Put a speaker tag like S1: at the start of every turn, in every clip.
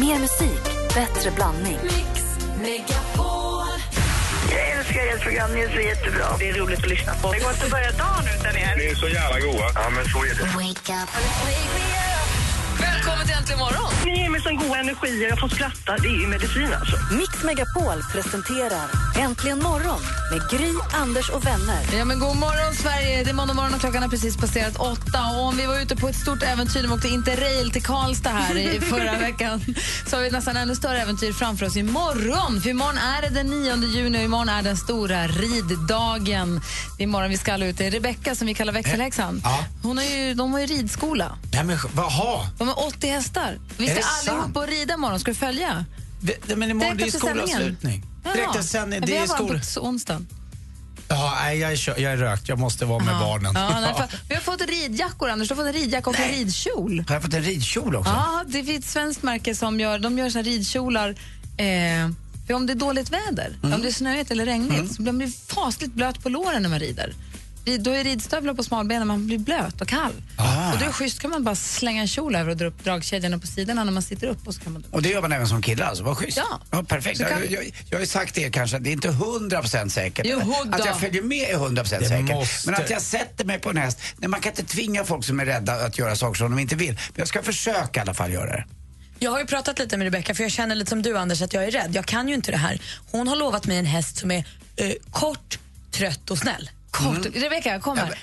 S1: Mer musik, bättre blandning.
S2: Jag älskar ert program, ni är så jättebra. Det är roligt att lyssna på. Det går inte att börja dagen utan er.
S3: Ni är så jävla goa. Ja, men så är det.
S4: Välkommen till Äntligen morgon!
S2: Ni ger mig sån god energi, jag får skratta. Det är ju medicin alltså.
S1: Mix Megapol presenterar Äntligen morgon med Gry, Anders och vänner.
S4: Ja, men god morgon, Sverige! Det är måndag morgon och klockan har precis passerat åtta. Och om vi var ute på ett stort äventyr, vi åkte interrail till Karlstad här i förra veckan, så har vi nästan ännu större äventyr framför oss imorgon. För imorgon är det den 9 juni och imorgon är den stora riddagen. Det är imorgon vi ska alla ut. Det är Rebecka som vi kallar växelhäxan.
S5: Ja.
S4: Hon har ju, de har ju ridskola.
S5: Nej, men.
S4: De har 80 hästar. Vi
S5: Är
S4: ska
S5: det
S4: allihop och rida imorgon. Ska du följa?
S5: Det- Men imorgon
S4: Direkt
S5: det är skolavslutning. Direkt efter sändning,
S4: vi
S5: det
S4: har
S5: är
S4: bara
S5: skol...
S4: på onsdagen.
S5: Ja, nej, jag är, jag är rökt, jag måste vara med barnen.
S4: Ja, nej, för- vi har fått ridjackor, Anders. Du har fått en ridjacka och en ridkjol.
S5: Har jag fått en ridkjol också?
S4: Ja, det finns ett svenskt märke som gör, de gör såna ridkjolar eh, för om det är dåligt väder,
S5: Mm.
S4: om det är snöigt eller regnigt, så blir man fasligt blöt på låren när man rider. Då är ridstövlar på smalbenen, man blir blöt och kall.
S5: Ah.
S4: Och då är det schysst, kan man bara slänga en kjol över och dra upp dragkedjorna på sidorna när man sitter upp. Och så kan man
S5: Och det gör man även som kille alltså, vad schysst.
S4: Ja.
S5: perfekt.
S4: Så kan-
S5: Jag, jag, jag har ju sagt det kanske, att det är inte 100% säkert.
S4: Jo, då.
S5: att jag följer med är 100%
S6: Det
S5: säkert.
S6: måste.
S5: Men att jag sätter mig på en häst, nej, man kan inte tvinga folk som är rädda att göra saker som de inte vill. Men jag ska försöka i alla fall göra det.
S7: Jag har ju pratat lite med Rebecca för jag känner lite som du Anders att jag är rädd. Jag kan ju inte det här. Hon har lovat mig en häst som är eh, kort, trött och snäll.
S4: Kort. Rebecka, kom här.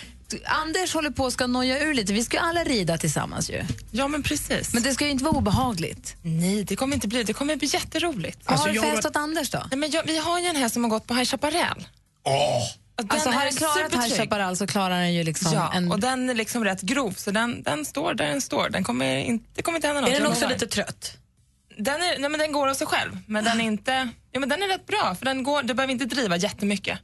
S4: Anders håller på att ska noja ur lite. Vi ska ju alla rida tillsammans ju.
S8: Ja, men precis.
S4: Men det ska ju inte vara obehagligt.
S8: Nej, det kommer inte bli. Det kommer bli jätteroligt.
S4: Vad har du
S5: jag
S4: för
S5: har
S4: häst åt Anders då?
S8: Nej, men jag, vi har ju en häst som har gått på High Chaparral.
S5: Åh!
S8: Och
S4: Alltså
S8: den
S4: har den klarat High. Chaparral så klarar den ju liksom
S8: Ja,
S4: en...
S8: och den är liksom rätt grov, så den, den står där den står. Den kommer inte, det kommer inte hända något.
S7: Är den
S8: jag
S7: också lite trött?
S8: Den, är, nej, men den går av sig själv, men den är inte... Ja, men den är rätt bra, för den går, du behöver inte driva jättemycket.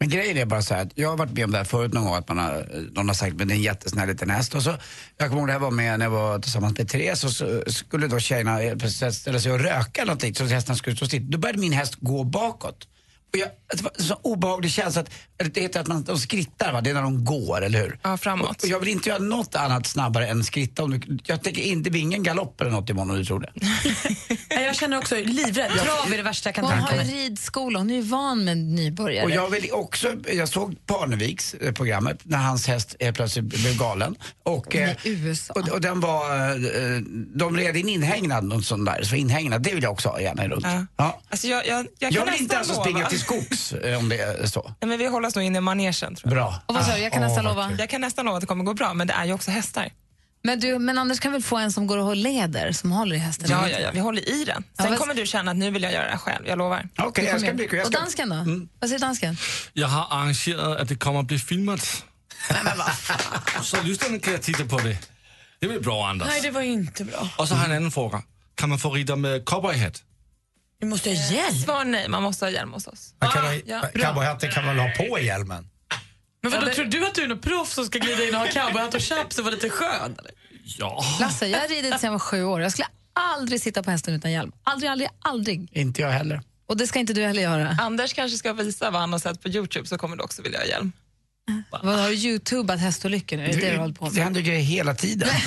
S5: Men grejen är bara så här, att jag har varit med om det här förut någon gång, att man har, någon har sagt men det är en jättesnäll liten häst. Och så, jag kommer ihåg när jag var med när jag var tillsammans med Therese och så skulle då tjejerna eh, ställa sig och röka någonting så att hästen skulle stå still. Då började min häst gå bakåt. Och jag, det var en så obehaglig känsla att, det heter att man, de skrittar va, det är när de går, eller hur?
S8: Ja, framåt.
S5: Och, jag vill inte göra något annat snabbare än skritta. Om du, jag tänker inte, det blir ingen galopp eller något imorgon om du tror det.
S7: Nej, jag känner också livrädd. Trav är det värsta jag kan
S4: Hon
S7: tänka
S4: har ju
S7: mig.
S4: ridskola, hon är ju van med nybörjare.
S5: Och jag, vill också, jag såg Parneviks eh, programmet när hans häst eh, plötsligt blev galen. Och, eh,
S4: I USA.
S5: och, och den var, eh, de red in inhägnad, något sånt där. Så inhägnad, det vill jag också ha gärna runt.
S8: Ja.
S5: Ja.
S8: Alltså jag, jag, jag,
S5: Jag
S8: kan
S5: vill inte alltså springa till skogs eh, om det är så.
S8: Nej, men vi håller oss nog inne i manegen, tror jag.
S5: Bra.
S4: Och vad sa du, jag kan nästan lova.
S8: Jag kan nästan lova att det kommer gå bra, men det är ju också hästar.
S4: Men, du, men Anders kan väl få en som går och leder, som håller i hästen?
S8: Ja, ja, ja, vi håller i den.
S4: Ja,
S8: Sen
S4: vad-
S8: kommer du känna att nu vill jag göra det själv, jag lovar.
S5: Okej,
S4: Det
S5: jag ska bli jag
S4: Och
S5: ska...
S4: dansken då? Vad säger dansken?
S6: Jag har arrangerat att det kommer att bli filmat. Så lyssnarna kan titta på det. Det väl bra, Anders?
S7: Nej, det var ju inte bra.
S6: Och så har jag en annan fråga. Kan man få rida med cowboyhatt?
S7: Vi måste ha hjälp.
S8: Svar nej, man måste ha hjälm hos oss.
S5: Ah,
S6: Man kan ha-
S8: ja.
S6: Cowboyhatten kan man ha på hjälmen?
S7: Men vadå, tror du att du är någon proffs som ska glida in och ha cowboyhatt och chaps och vara lite skön? Eller?
S6: Ja.
S4: Lasse, jag har ridit sedan jag var sju år. Jag skulle aldrig sitta på hästen utan hjälm. Aldrig, aldrig, aldrig.
S5: Inte jag heller.
S4: Och det ska inte du heller göra.
S8: Anders kanske ska visa vad han har sett på Youtube så kommer du också vilja ha hjälm.
S4: Vad har du youtubat hästolyckor nu? Är det det du håller på
S5: Det händer grejer hela tiden.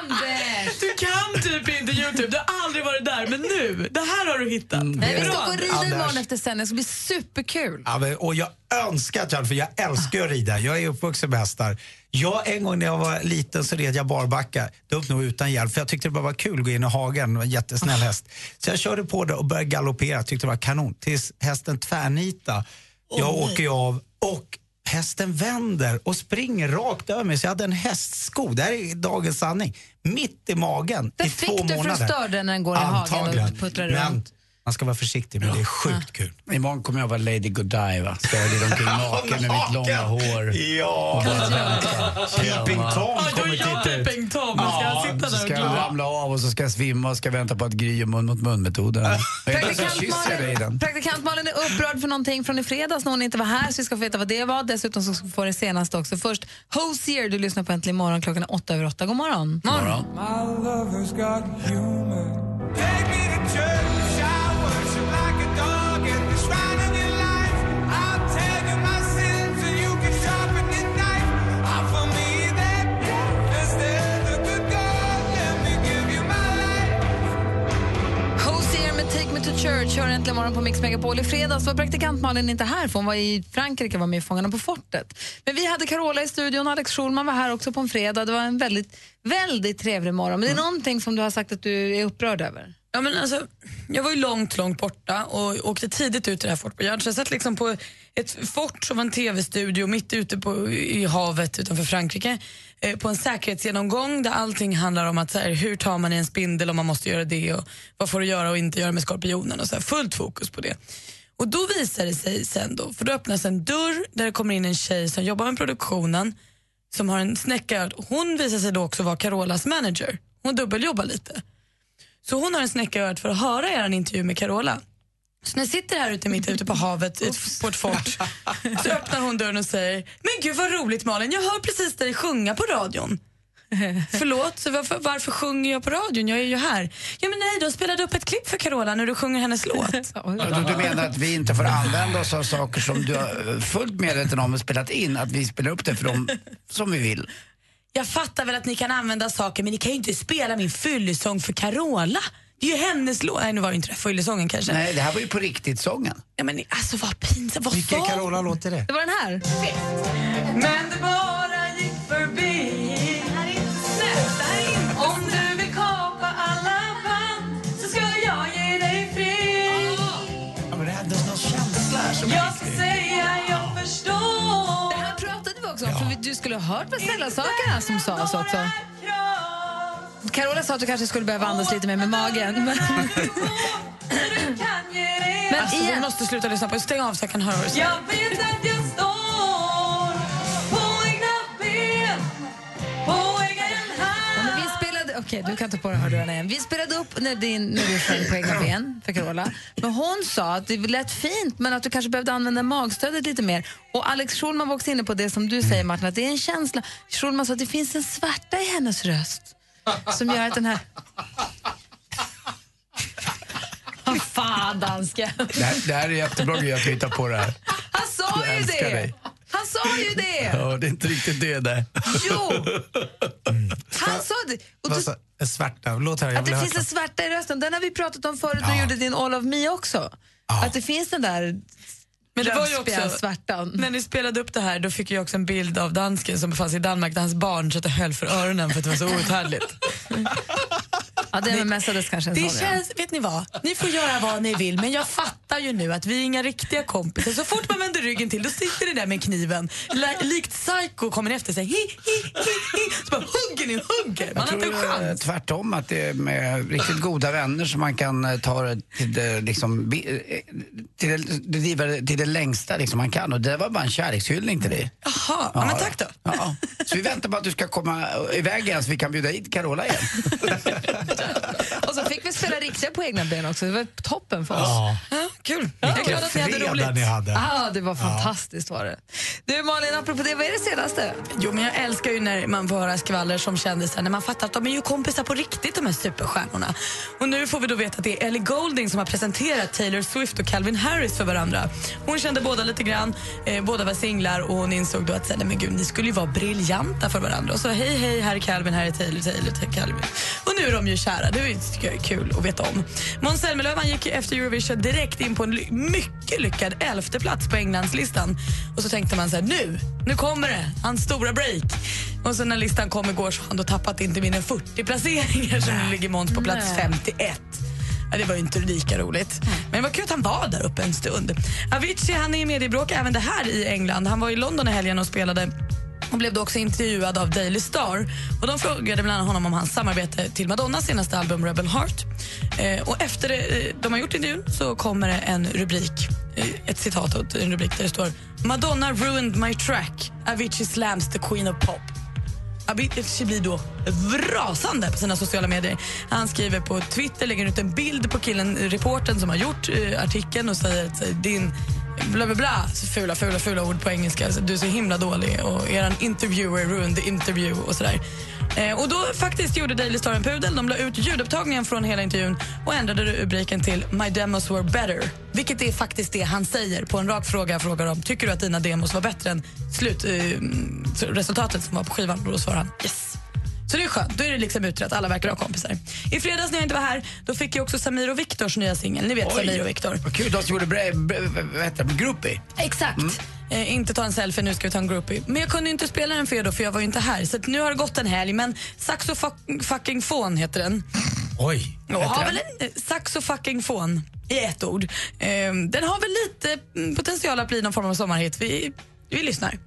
S4: Anders!
S7: Du kan typ inte Youtube, du har aldrig varit där, men nu, det här har du hittat.
S4: Nej, vi ska gå och rida
S6: Anders.
S4: imorgon efter sändning. Det ska bli superkul.
S6: Ja, men, och jag önskar att jag för jag älskar att rida. Jag är uppvuxen med hästar. Jag, en gång när jag var liten så red jag barbacka, dumt nog utan hjälp, för jag tyckte det bara var kul att gå in i hagen, det var en jättesnäll häst. Så jag körde på det och började galoppera, tyckte det var kanon, tills hästen tvärnita. Jag åker ju av och hästen vänder och springer rakt över mig. Så jag hade en hästsko, det här är dagens sanning, mitt i magen
S4: Det
S6: i
S4: fick
S6: två
S4: du för att
S6: månader.
S4: störa den när den går i hagen och puttrar runt.
S6: Man ska vara försiktig, men det är sjukt kul.
S5: Imorgon kommer jag vara Lady Godiva. Ska jag rida omkring naken med mitt långa hår.
S6: Ja! Peeping Tom kommer titta ut.
S7: Peeping Tom. Ska jag sitta där och
S5: ska jag ramla av och så ska jag svimma och ska vänta på att Gry gör mun mot mun-metoden.
S4: Praktikant Malin är upprörd för någonting från i fredags när hon inte var här, så vi ska få veta vad det var. Dessutom så ska vi få det senaste också. Först, Hosier, du lyssnar på Äntligen morgon, klockan är åtta över åtta. God morgon.
S5: Morgon.
S4: Church hör äntligen morgon på Mix Megapol. I fredags var praktikant Malin inte här för hon var i Frankrike och var med i Fångarna på fortet. Men vi hade Carola i studion Alex Schulman var här också på en fredag. Det var en väldigt, väldigt trevlig morgon. Men det är någonting som du har sagt att du är upprörd över.
S7: Ja, men alltså, jag var ju långt, långt borta och åkte tidigt ut till det här Fort Boyard. Så jag satt liksom på ett fort som var en tv-studio mitt ute på, i havet utanför Frankrike eh, på en säkerhetsgenomgång där allting handlar om att så här, hur tar man i en spindel om man måste göra det och vad får du göra och inte göra med skorpionen och så här, fullt fokus på det. Och då visar det sig sen då, för då öppnas en dörr där det kommer in en tjej som jobbar med produktionen som har en snäcka. Hon visar sig då också vara Carolas manager. Hon dubbeljobbar lite. Så hon har en snäcka i örat för att höra er intervju med Carola. Så när jag sitter här ute mitt ute på havet på ett fort så öppnar hon dörren och säger Men gud vad roligt Malin, jag hör precis dig sjunga på radion. Förlåt, så varför, varför sjunger jag på radion? Jag är ju här. Ja men nej, de spelade upp ett klipp för Carola när du sjunger hennes låt.
S5: Du, du menar att vi inte får använda oss av saker som du är fullt medveten om och spelat in, att vi spelar upp det för dem som vi vill?
S7: Jag fattar väl att ni kan använda saker men ni kan ju inte spela min fyllesång för Carola. Det är ju hennes låt. Nej, nu var det inte det. Fyllesången kanske.
S5: Nej, det här var ju på riktigt sången.
S7: Ja, men alltså vad pinsamt. Vad
S6: Vilken Carola-låt är det?
S4: Det var den här.
S7: Men det bara gick förbi
S4: också om, för du skulle ha hört vad snälla sakerna som sades också. Carola sa att du kanske skulle behöva andas lite mer med magen. Men, men
S7: Alltså, vi
S4: igen,
S7: måste sluta lyssna på. Stäng av så jag kan höra vad du säger.
S4: Okej, du kan ta på dig hörlurarna igen. Vi spelade upp när, din, när du sjöng på egna ben för Carola. Men hon sa att det lät fint, men att du kanske behövde använda magstödet lite mer. Och Alex Schulman var också inne på det som du säger, Martin, att det är en känsla. Schulman sa att det finns en svärta i hennes röst som gör att den här... Vad fan, dansken!
S5: Det här, är jättebra grej att hitta på det här.
S4: Han sa ju det!
S5: dig.
S4: Han sa ju det!
S5: Ja, det är inte riktigt det där.
S4: Jo! Han sa det. Och du,
S6: En svärta. Låt här, jag
S4: att
S6: vill
S4: det
S6: höra
S4: finns en svärta i rösten. Den har vi pratat om förut när du gjorde din All of Me också. Att det finns den där
S7: Men det var ju också, när ni spelade upp det här då fick jag också en bild av dansken som befann sig i Danmark där hans barn satt och höll för öronen för att det var så outhärdligt.
S4: Ja, det mestadels kanske en
S7: Det
S4: sån, ja.
S7: känns, vet ni vad? Ni får göra vad ni vill men jag fattar ju nu att vi är inga riktiga kompisar. Så fort man vänder ryggen till då sitter ni där med kniven. Li- likt psycho kommer ni efter sig. Hi, hi, hi, hi. Så bara hugger ni hugger. Man
S5: Jag
S7: har inte en
S5: tror eh,
S7: chans.
S5: tvärtom att det är med riktigt goda vänner som man kan eh, ta det till det, liksom, eh, till det, driva det till det längsta liksom man kan. Och det var bara en kärlekshyllning till dig.
S7: Jaha, ja, men tack då.
S5: Ja. Så vi väntar på att du ska komma iväg igen så vi kan bjuda hit Carola igen.
S4: Och så fick vi spela riktiga på egna ben också. Det var toppen för oss.
S6: Ja.
S7: Ja, kul. Jag är glad att ni hade
S6: Fredag
S7: roligt.
S6: ni hade.
S4: Ah, det var fantastiskt var det. Du Malin, apropå det, vad är det senaste?
S7: Jo, men jag älskar ju när man får höra skvaller som kändisar när man fattar att de är ju kompisar på riktigt, de här superstjärnorna. Och nu får vi då veta att det är Ellie Goulding som har presenterat Taylor Swift och Calvin Harris för varandra. Hon kände båda lite grann, eh, båda var singlar och hon insåg då att nej, men gud, ni skulle ju vara briljanta för varandra. Och så hej, hej, här är Calvin, här är Taylor, Taylor, Taylor Calvin. Och nu är de ju kära, det tycker jag är kul att veta om. Måns Zelmerlöw gick efter Eurovision direkt in på en ly- mycket lyckad elfte plats på Englandslistan. Och så tänkte man så här, nu, nu kommer det, hans stora break. Och så när listan kom igår så har han då tappat inte mindre än 40 placeringar så nu ligger Måns på plats 51. Ja, det var ju inte lika roligt. Men det var kul att han var där uppe en stund. Avicii han är i mediebråk även det här i England. Han var i London i helgen och spelade och blev då också intervjuad av Daily Star. Och De frågade bland annat honom om hans samarbete till Madonnas senaste album Rebel Heart. Eh, och efter det, eh, de har gjort intervjun så kommer det en rubrik, eh, ett citat och en rubrik där det står Madonna ruined my track. Avicii slams the queen of pop. Avicii blir då rasande på sina sociala medier. Han skriver på Twitter, lägger ut en bild på killen, reporten som har gjort eh, artikeln och säger att eh, din bla bla bla, fula, fula, fula ord på engelska. Du är så himla dålig och eran interviewer ruined the interview och sådär. Eh, och då faktiskt gjorde Daily Star en pudel. De la ut ljudupptagningen från hela intervjun och ändrade rubriken till My demos were better. Vilket är faktiskt det han säger på en rak fråga. Jag frågar om tycker du att dina demos var bättre än slutresultatet eh, resultatet som var på skivan. Och då svarar han yes. Så det är skönt, då är det liksom utrett, alla verkar ha kompisar. I fredags när jag inte var här, då fick jag också Samir och Viktors nya singel. Ni vet Samir och Viktor.
S5: Vad kul, de som gjorde bre, bre, groupie.
S7: Exakt. Eh, inte ta en selfie, nu ska vi ta en groupie. Men jag kunde inte spela den för er då, för jag var ju inte här. Så att nu har det gått en helg, men Saxo fuck, fucking fon heter den.
S6: Oj.
S7: Och har väl en eh, saxo fucking fon i ett ord. Eh, den har väl lite mm, potential att bli någon form av sommarhit. Vi, vi lyssnar.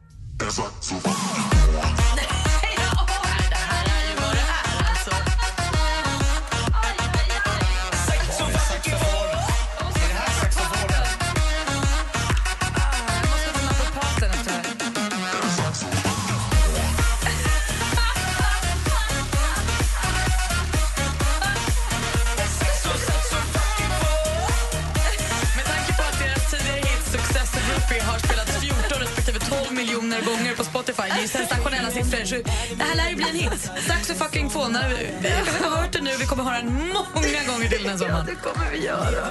S7: Spotify. Det är ju sensationella siffror. Så det här lär ju bli en hit. Saxo fucking fån. Vi har hört den nu, vi kommer höra den många gånger till den sommaren.
S4: det kommer vi göra.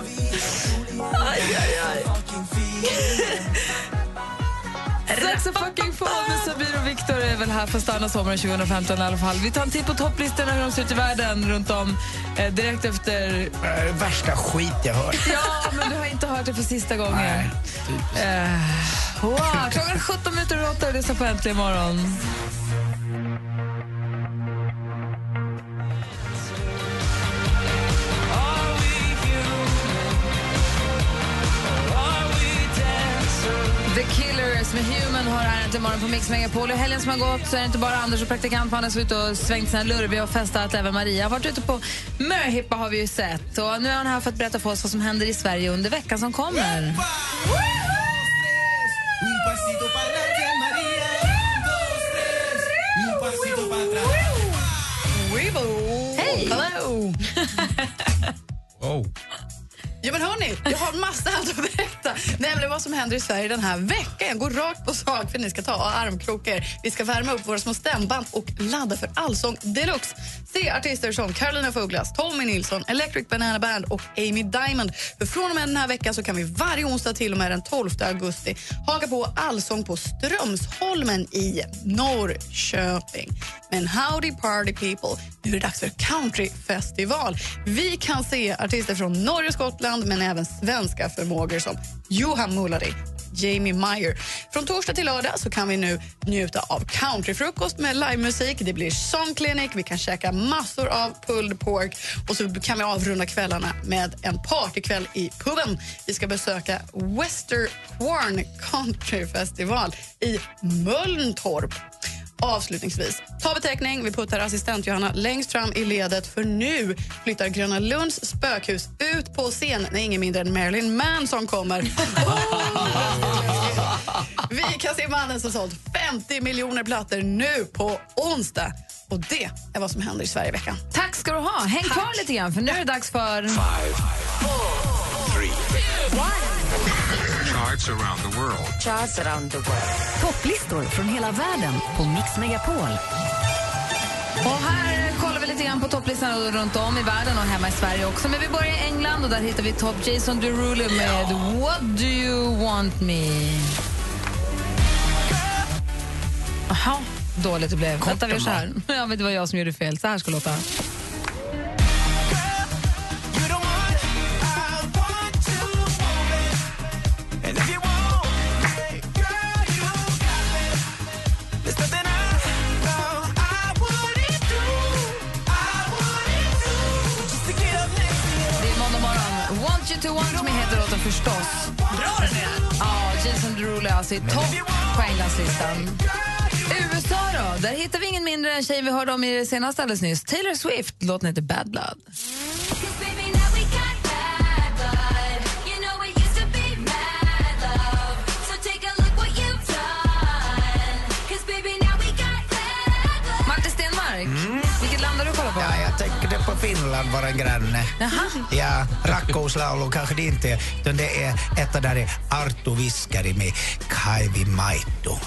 S7: Aj, aj, aj.
S4: Saxo fucking fan med Sabir och Viktor är väl här för att stanna sommaren 2015 i alla fall. Vi tar en titt på topplistorna hur de ser ut i världen runt om eh, direkt efter...
S5: Äh, värsta skit jag hört.
S4: Ja, men du har inte hört det för sista gången.
S5: Nej,
S4: Eh, wow, klockan är 17 minuter över 8 och lyssnar på Äntligen morgon. Killers med Human har här äntligen morgon på Mix Megapol. I helgen som har gått så är det inte bara Anders och praktikant är ute och svängt sina lurviga och festat. Även Maria har varit ute på möhippa har vi ju sett. Och nu är hon här för att berätta för oss vad som händer i Sverige under veckan som kommer. Hej!
S7: Hello!
S6: Oh.
S9: Ja, men hörni, jag har massa att berätta. Nämligen vad som händer i Sverige den här veckan. Jag går rakt på sak för ni ska ta armkrokar. Vi ska värma upp våra små stämband och ladda för Allsång deluxe. Se artister som Carolina af Tommy Nilsson, Electric Banana Band och Amy Diamond. För från och med den här veckan så kan vi varje onsdag till och med den 12 augusti haka på Allsång på Strömsholmen i Norrköping. Men howdy party people, nu är det dags för countryfestival. Vi kan se artister från Norge och Skottland men även svenska förmågor som Johan Mulari, Jamie Meyer. Från torsdag till lördag så kan vi nu njuta av countryfrukost med livemusik. Det blir song clinic, vi kan käka massor av pulled pork och så kan vi avrunda kvällarna med en partykväll i puben. Vi ska besöka Wester Quarn Country Festival i Mölntorp. Avslutningsvis, ta beteckning. Vi puttar assistent Johanna längst fram i ledet för nu flyttar Gröna Lunds spökhus ut på scen när ingen mindre än Marilyn Manson kommer. Vi kan se mannen som sålt 50 miljoner plattor nu på onsdag. Och det är vad som händer i Sverige i veckan.
S4: Tack ska du ha. Häng kvar lite grann för nu är det dags för...
S3: Charts around the world.
S1: Charts around the world. Topplistor från hela världen på Mix Megapol.
S4: Och här kollar vi lite grann på topplistan runt om i världen och hemma i Sverige också. Men vi börjar i England och där hittar vi topp Jason Derulo med What do you want me? Jaha, dåligt det blev. Vänta, vi gör så här. Ja, men det var jag som gjorde fel. Så här ska låta. Want you to want me heter låten förstås. Bra den är! Ja, Jason Derulo är alltså i topp på Englandslistan. USA då? Där hittar vi ingen mindre än tjejen vi hörde om i det senaste alldeles nyss. Taylor Swift. Låten heter Bad Blood.
S6: Finland, våra granne. Ja, rakkouslaulu kanske det inte är, utan det är ett där är Arttu Viskari med Kaivi Maito.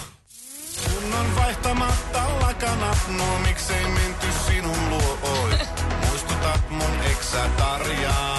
S3: Kunnon vaihtamatta lakanat, no miksei menty sinun luo oi. Muistutat mun eksä Tarjaa.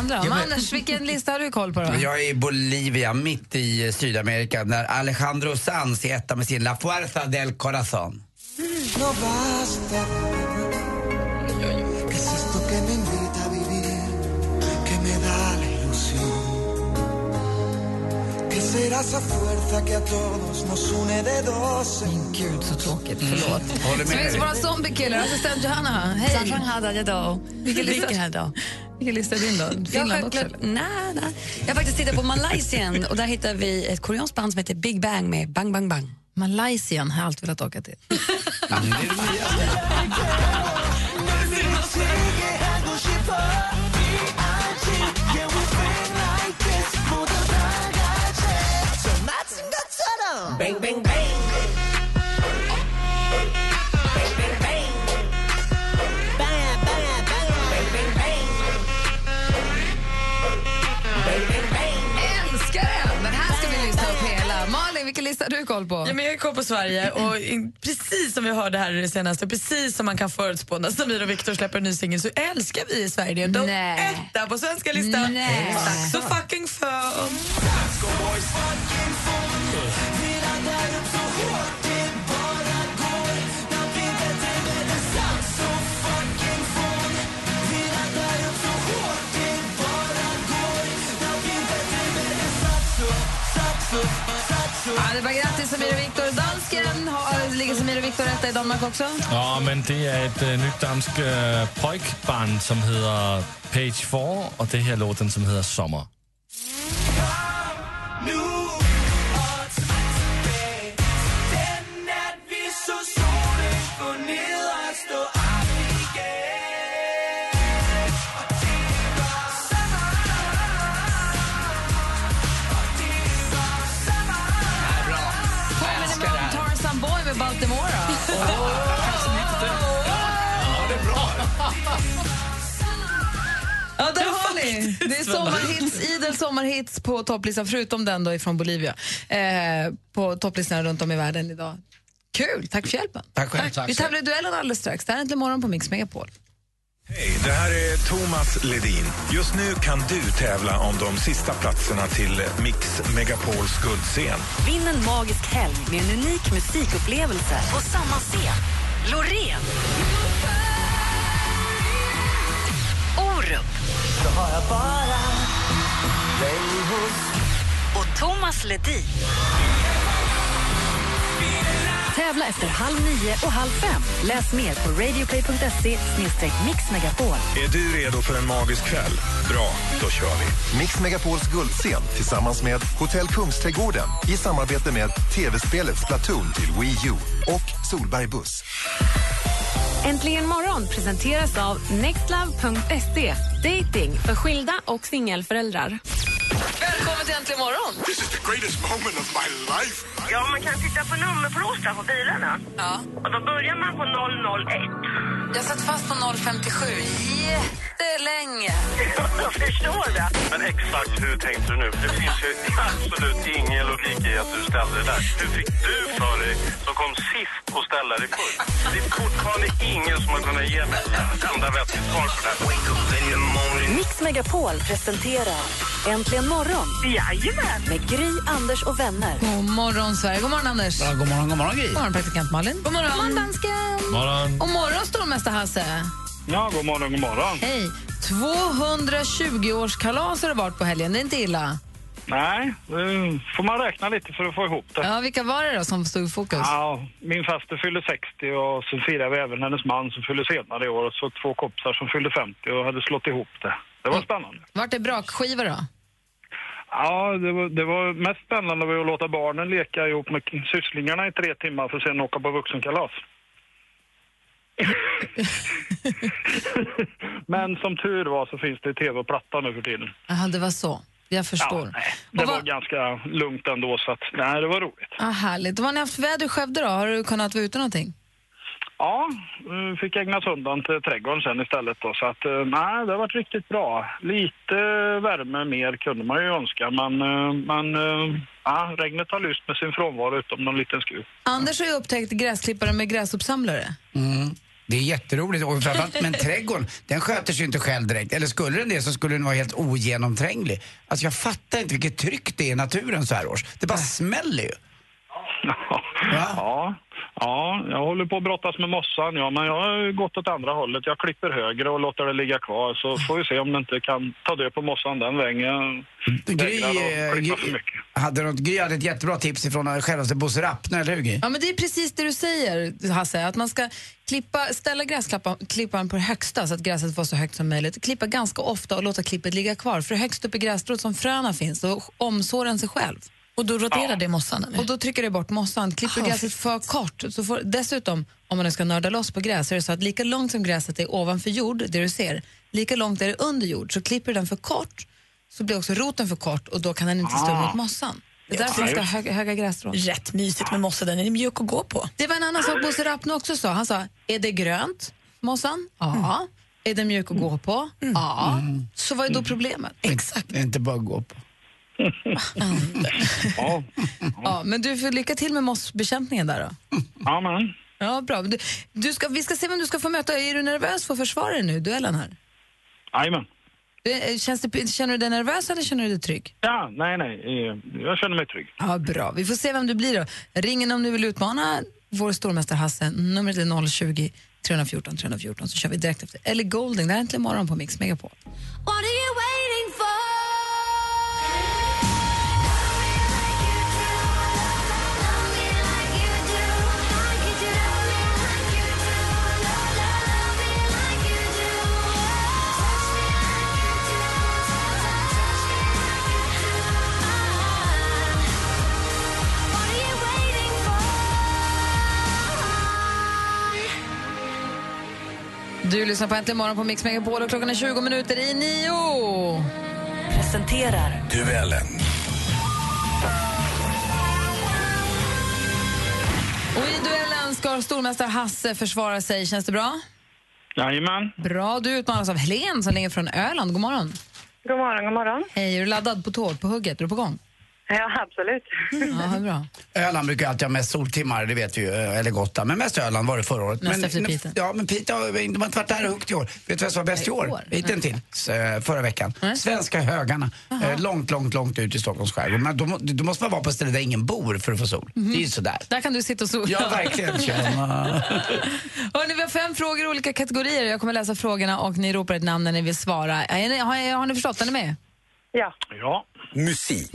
S4: Handlar om.
S5: Ja, men-
S4: Anders, vilken lista har du koll på då?
S5: Jag är i Bolivia, mitt i eh, Sydamerika, när Alejandro Sanz är etta med sin La Fuerza del Corazon.
S3: No basta. ¿Qué es esto que me invita a vivir? Que me da la ilusión. Que será esa fuerza que a todos nos une de dos en
S4: Gud, så tråkigt. Förlåt.
S5: Håller
S4: Så
S5: med
S4: finns
S5: dig.
S4: våra zombiekillar. Assistent Johanna, hej. Vilken lista,
S10: Vilken
S4: lista är din då?
S10: Jag,
S4: Finland också?
S10: nej, nej. jag har faktiskt tittat på Malaysia och där hittar vi ett koreanskt band som heter Big Bang med Bang Bang Bang.
S4: Malaysia har jag alltid velat åka till.
S3: Bang, bang, bang.
S4: Lista har du koll på?
S7: Ja, men jag har koll på Sverige och precis som vi hörde här i det senaste, precis som man kan förutspå när Samir och Viktor släpper en ny singel så älskar vi i Sverige det. De
S4: Nej.
S7: etta på svenska listan.
S4: Nej.
S7: Tack så fucking för.
S4: Ja, det var grattis Samir och Viktor. Dansken, har, ligger Samir och Viktor etta i Danmark också?
S11: Ja, men det är ett äh, øh, nytt danskt äh, øh, pojkband som heter Page 4 och det här låten som heter Sommar.
S4: Ni. Det är sommarhits, idel sommarhits på topplistan, förutom den då ifrån Bolivia, eh, på topplistan runt om i världen idag. Kul, tack för hjälpen.
S5: Tack själv.
S4: Vi tävlar i duellen alldeles strax. Det här är Äntligen morgon på Mix Megapol.
S12: Hej, det här är Thomas Ledin. Just nu kan du tävla om de sista platserna till Mix Megapols guldscen.
S1: Vinn en magisk helg med en unik musikupplevelse på samma scen. Loreen. Orup.
S3: Så har jag bara dig hos
S1: och Thomas Ledin. Tävla efter halv nio och halv fem. Läs mer på radioplay.se mixmegapol.
S12: Är du redo för en magisk kväll? Bra, då kör vi.
S13: Mix Megapols guldscen tillsammans med Hotell Kungsträdgården i samarbete med tv-spelet Splatoon till Wii U och Solberg Buss.
S14: Äntligen morgon presenteras av nextlove.se. Dating för skilda och singelföräldrar.
S4: Välkommen till Äntligen morgon!
S3: This is the greatest moment of my life.
S2: Ja, man kan titta på nummerplåtar på bilarna.
S4: Ja.
S2: Och då börjar man på 001.
S4: Jag satt fast på 057 jättelänge.
S2: Jag förstår det.
S15: Men exakt hur tänkte du nu? Det finns ju absolut ingen logik i att du ställde det där. Hur fick du för dig, som kom sist, att ställa dig först? Det är fortfarande ingen som har kunnat ge mig ett enda vettigt svar på det här.
S1: Mix Megapol presenterar Äntligen morgon
S2: Jajamän.
S1: med Gry, Anders och vänner.
S4: God morgon, Sverige. God morgon, Anders.
S5: Ja, god morgon, god morgon Gry.
S4: God morgon, praktikant Malin. God morgon, god morgon dansken.
S11: Morgon.
S4: Och morgon, stormästare Hasse.
S15: Ja, god morgon, god morgon.
S4: Hej. 220-årskalas har det varit på helgen. Det är inte illa.
S15: Nej, nu får man räkna lite för att få ihop det.
S4: Ja, vilka var det då som stod i fokus?
S15: Ja, min faster fyllde 60 och så firade vi även hennes man som fyllde senare i år och så två kompisar som fyllde 50 och hade slått ihop det. Det var spännande.
S4: Vart är brakskiva då?
S15: Ja, det var, det var mest spännande var att låta barnen leka ihop med sysslingarna i tre timmar för att sen åka på vuxenkalas. Men som tur var så finns det tv och platta nu för tiden.
S4: Jaha, det var så. Jag förstår.
S15: Ja, nej, det var
S4: vad-
S15: ganska lugnt ändå så att nej, det var roligt.
S4: Ah, härligt. Vad har ni haft väder i Skövde då? Har du kunnat vara ute någonting?
S15: Ja, fick ägna söndagen till trädgården sen istället då så att eh, nej, det har varit riktigt bra. Lite värme mer kunde man ju önska men, eh, men eh, ja, regnet har lyst med sin frånvaro utom någon liten skruv.
S4: Anders har ju upptäckt gräsklippare med gräsuppsamlare.
S5: Mm. Det är jätteroligt. Och framförallt, men trädgården, den sköter sig inte själv direkt. Eller skulle den det så skulle den vara helt ogenomtränglig. Alltså jag fattar inte vilket tryck det är i naturen så här års. Det bara smäller ju.
S15: Ja, ja, jag håller på att brottas med mossan, ja, men jag har gått åt andra hållet. Jag klipper högre och låter det ligga kvar, så får vi se om det inte kan ta död på mossan den vägen. Jag
S5: Gry, eh, hade, något, Gry hade ett jättebra tips ifrån självaste Bosse Rappner, eller hur Gry?
S4: Ja, men det är precis det du säger, Hasse. Att man ska klippa, ställa gräsklipparen på det högsta så att gräset får så högt som möjligt. Klippa ganska ofta och låta klippet ligga kvar. För högst upp i grässtrået som fröna finns, då omsår den sig själv.
S7: Och då roterar det mossan? Eller?
S4: Och då trycker det bort mossan. Klipper
S7: Ah,
S4: gräset för kort, så får, dessutom, om man nu ska nörda loss på gräs, så är det så att lika långt som gräset är ovanför jord, det du ser, lika långt är det under jord. Så klipper du den för kort, så blir också roten för kort och då kan den inte stå
S7: Ah.
S4: emot mossan. Det är därför man ska ha höga, höga grässtrån.
S7: Rätt mysigt med mossa, den är mjuk att gå på.
S4: Det var en annan sak Bosse Rappne också sa. Han sa, är det grönt, mossan? Ja. Är det mjuk att gå på? Ja. Så vad är då problemet?
S7: Exakt.
S5: Det är inte bara att gå på.
S15: Ja.
S4: Ja, men du får lycka till med mossbekämpningen där då.
S15: Ja, men.
S4: Ja, bra. Du, du ska, vi ska se vem du ska få möta. Är du nervös för att försvara dig nu, duellen här?
S15: Jajamän.
S4: Det, känns det, känner du dig nervös eller känner du dig trygg?
S15: Ja, nej, nej. eh, Jag känner mig trygg.
S4: Ja, bra. Vi får se vem du blir då. Ring in om du vill utmana vår stormästare Hasse. Numret är 020 314 314 så kör vi direkt efter Ellie Goulding. Det här är Äntligen morgon på Mix Megapol.
S3: What
S4: Du lyssnar på Äntligen morgon på Mix Megapol och klockan är 20 minuter i nio.
S1: Presenterar
S12: Duellen.
S4: Och i duellen ska stormästare Hasse försvara sig. Känns det bra?
S15: Jajamän.
S4: Bra. Du utmanas av Helen som ringer från Öland. God morgon.
S2: God morgon, god morgon.
S4: Hej, är du laddad på tå, på hugget? Är du på gång?
S2: Ja, absolut.
S4: Ja, bra.
S5: Öland brukar alltid ha mest soltimmar, det vet vi ju. Eller Gotland. Men mest Öland var det förra året.
S4: Näst
S5: men,
S4: efter Piteå.
S5: Ja, men Piteå har de har inte varit där huggt i år. Vet du vad som var bäst i år? Hittills, eh, förra veckan. Svenska högarna. Eh, långt, långt, långt ut i Stockholms skärgård. Men då, då måste man vara på ett ställe där ingen bor för att få sol. Det är ju sådär.
S4: Där kan du sitta och sola.
S5: Ja, verkligen.
S4: Hörrni, vi har fem frågor i olika kategorier. Jag kommer läsa frågorna och ni ropar ett namn när ni vill svara. Är ni, har, har ni förstått? Är ni med?
S2: Ja.
S15: Ja.
S12: Musik.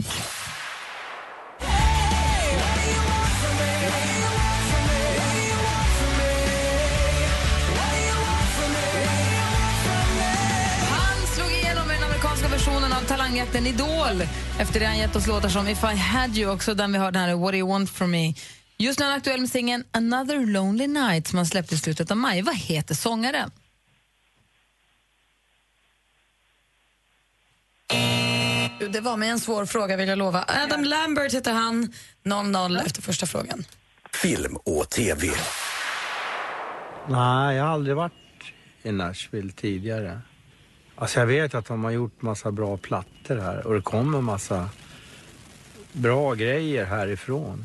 S4: Talangjakten Idol. Efter det han gett oss låtar som If I had you, också den vi hörde här, What do you want from me. Just nu är han aktuell med singeln Another Lonely Night som han släppte i slutet av maj. Vad heter sångaren?
S7: Det var med en svår fråga vill jag lova. Adam Lambert heter han. 0-0 efter första frågan.
S12: Film och TV.
S16: Nej, jag har aldrig varit i Nashville tidigare. Alltså jag vet att de har gjort massa bra plattor här och det kommer massa bra grejer härifrån.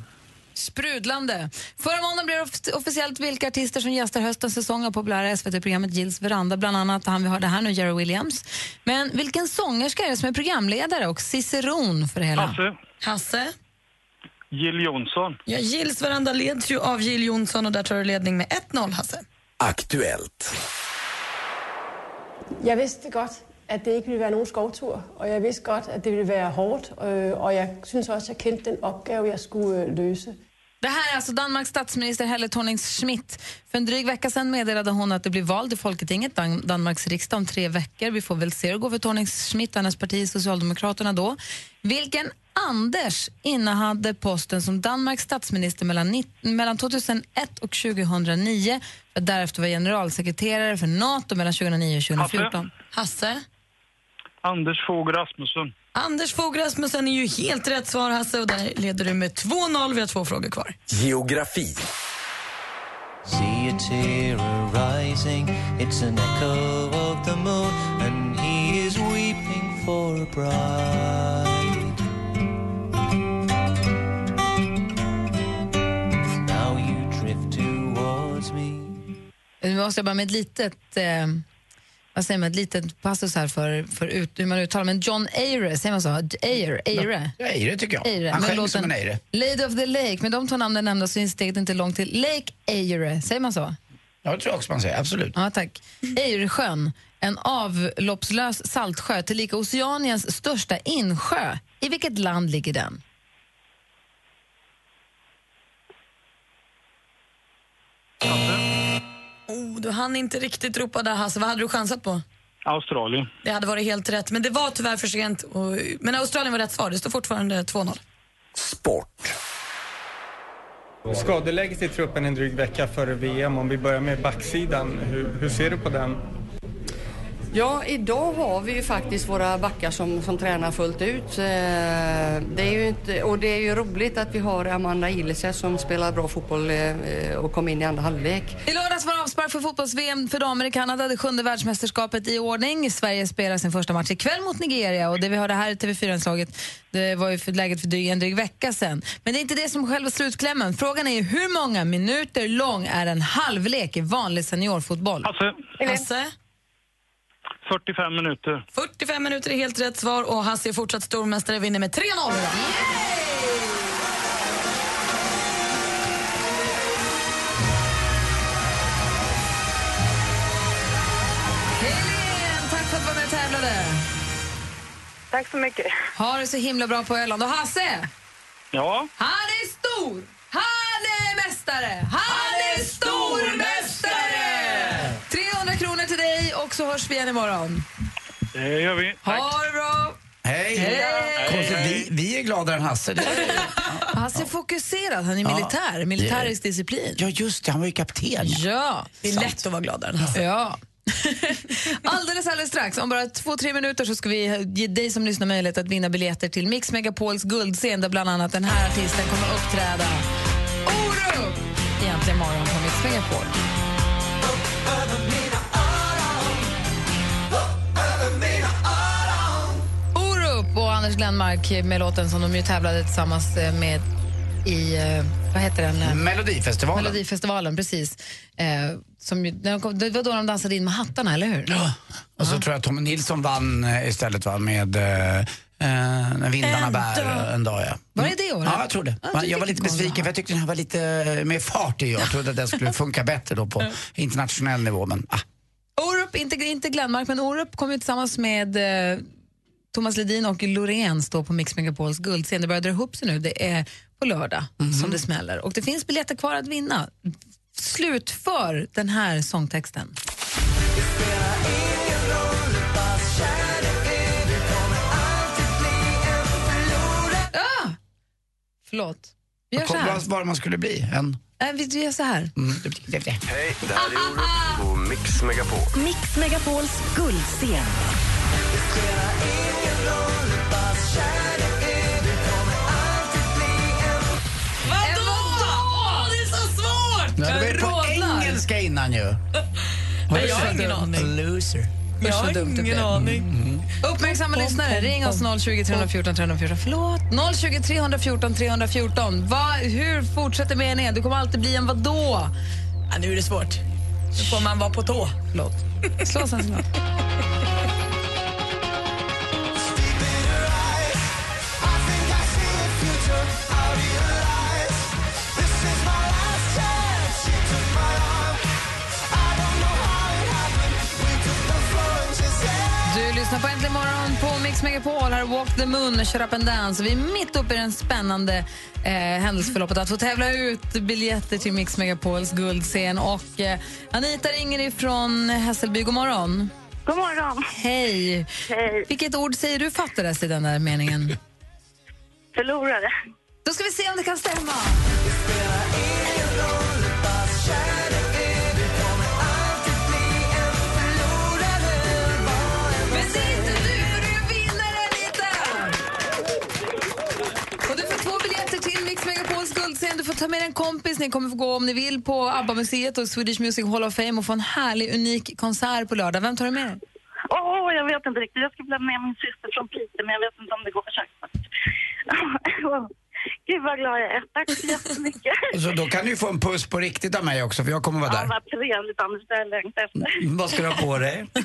S4: Sprudlande. Förra måndagen blev det off- officiellt vilka artister som gästar höstens säsong av populära SVT-programmet Gills veranda, bland annat han vi hörde här nu, Jerry Williams. Men vilken sångerska är det som är programledare och ciceron för det hela?
S15: Hasse.
S7: Hasse?
S15: Jill Johnson.
S7: Ja, Gills veranda leds ju av Jill Johnson och där tar du ledning med 1-0 Hasse.
S12: Aktuellt.
S17: Jeg vidste godt, at det ikke ville være nogen skovtur, og jeg vidste godt, at det ville være hårdt, øh, og jeg synes også, at jeg kendte den opgave, jeg skulle øh, løse.
S4: Det här är alltså Danmarks statsminister Helle Thorning-Schmidt. För en dryg vecka sedan meddelade hon att det blir val till Folketinget, Dan- Danmarks riksdag, om tre veckor. Vi får väl se hur det går för Thorning-Schmidt och hennes parti Socialdemokraterna då. Vilken Anders innehade posten som Danmarks statsminister mellan, mellan 2001 och 2009 för därefter vara generalsekreterare för NATO mellan 2009 och 2014?
S7: Hasse?
S15: Anders Fogh Rasmussen.
S7: Anders Fogh Rasmussen är ju helt rätt svar Hasse och där leder du med 2-0. Vi har två frågor kvar.
S12: Geografi.
S3: See a tear arising, it's an echo of the moon, and he is weeping for a bride. Now you drift towards me.
S4: Nu måste jag bara med ett litet... Eh, vad säger man, ett litet passus här för, för ut, hur man uttalar men John Eyre, säger man så? Eyre? Eyre?
S5: Ja, Eyre tycker jag.
S4: Eyre.
S5: Han sjöng som en Eyre.
S4: Lady of the Lake, med de två namnen nämnda så är steget inte långt till Lake Eyre. Säger man så?
S5: Ja, det tror jag också man säger. Absolut.
S4: Ja, tack. Eyresjön, en avloppslös saltsjö tillika Oceaniens största insjö. I vilket land ligger den?
S7: Oh, du hann inte riktigt ropa där Hasse. Vad hade du chansat på?
S15: Australien.
S7: Det hade varit helt rätt, men det var tyvärr för sent. Och, men Australien var rätt svar. Det står fortfarande 2-0.
S18: Skadeläget i truppen en dryg vecka före VM. Om vi börjar med backsidan, hur, hur ser du på den?
S17: Ja, idag har vi ju faktiskt våra backar som, som tränar fullt ut. Eh, Det är ju inte, och det är ju roligt att vi har Amanda Ilese som spelar bra fotboll eh, och kom in i andra halvlek.
S4: I lördags var avspark för fotbolls-VM för damer i Kanada, det sjunde världsmästerskapet i ordning. Sverige spelar sin första match ikväll mot Nigeria och det vi hörde här i TV4-inslaget det var ju för läget för dryg, en dryg vecka sedan. Men det är inte det som är själva slutklämmen. Frågan är ju hur många minuter lång är en halvlek i vanlig seniorfotboll?
S15: Hasse.
S7: Hasse?
S15: 45 minuter.
S7: 45 minuter är helt rätt svar och Hasse är fortsatt stormästare vinner med 3-0 idag.
S4: Tack för att du var med och tävlade.
S2: Tack så mycket.
S4: Ha det så himla bra på Öland. Och Hasse,
S15: Ja.
S4: han är stor! Hörs vi igen imorgon.
S15: Det gör vi.
S4: Ha det bra!
S5: Hej!
S4: Hej!
S5: Konstigt, vi, vi är gladare än Hasse. Det
S4: Hasse är fokuserad, han är
S5: Ja.
S4: militär, militärisk disciplin.
S5: Ja, just det, han var ju kapten.
S4: Ja.
S7: Det är lätt att vara gladare än Hasse.
S4: Ja. alldeles, alldeles strax, om bara två, tre minuter så ska vi ge dig som lyssnar möjlighet att vinna biljetter till Mix Megapols guldscen där bland annat den här artisten kommer att uppträda. Orup! Egentligen morgon på Mix Megapol. Anders Glenmark med låten som de ju tävlade tillsammans eh, med i, eh, vad heter den?
S5: Melodifestivalen.
S4: Melodifestivalen, precis. Eh, som ju, när de kom, det var då de dansade in med hattarna, eller hur?
S5: Ja. Och så tror jag Tommy Nilsson vann eh, istället va, med eh, När vindarna
S4: En
S5: bär
S4: dag.
S5: en dag. Ja.
S4: Var det det året?
S5: Ja, jag tror det.
S4: Ja,
S5: jag var lite besviken för jag tyckte den här var lite mer fart i. Jag trodde att den skulle funka bättre då på internationell nivå. Men, ah.
S4: Orup, inte, inte Glenmark, men Orup kommer ju tillsammans med eh, Thomas Ledin och Loreen stå på Mix Megapols guldscen. Det börjar dra ihop sig nu. Det är på lördag som det smäller. Och det finns biljetter kvar att vinna. Slutför den här sångtexten. Ah! Förlåt. Vi gör så här.
S5: Vad man skulle bli? En...
S4: Vi vi gör så här.
S5: Mm.
S19: Hej, det här är Orup på Mix Megapol.
S1: Mix Megapols guldscen.
S5: Ja, det var ju på engelska innan ju.
S7: Nej, jag har ingen aning.
S5: Loser.
S7: Jag har ingen aning.
S4: Uppmärksamma lyssnare, ring oss 020 314 314. Förlåt? 020 314 314. Va, hur fortsätter meningen? Du kommer alltid bli en vadå?
S7: Ja, nu är det svårt. Nu får man vara på tå.
S4: Förlåt. Slå sen lyssnar på Äntligen morgon på Mix Megapol. Här är Walk the Moon Shut Up and Dance. Vi är mitt uppe i den spännande eh, händelseförloppet att få tävla ut biljetter till Mix Megapols guldscen. Och, eh, Anita ringer ifrån Hässelby. God morgon.
S2: God morgon.
S4: Hej.
S2: Hej.
S4: Vilket ord säger du fattades i den där meningen?
S2: Förlorade.
S4: Då ska vi se om det kan stämma. Ni kommer få gå om ni vill på ABBA-museet och Swedish Music Hall of Fame och få en härlig, unik konsert på lördag. Vem tar du med dig?
S2: Åh, jag vet inte riktigt. Jag skulle bli med min syster från Piteå, men jag vet inte om det går faktiskt. Gud vad glad jag är. Tack så jättemycket.
S5: Så då kan du få en puss på riktigt av mig också för jag kommer vara
S2: Ja,
S5: där.
S2: vad trevligt Anders, det har jag längtat efter.
S5: Vad ska du ha på dig?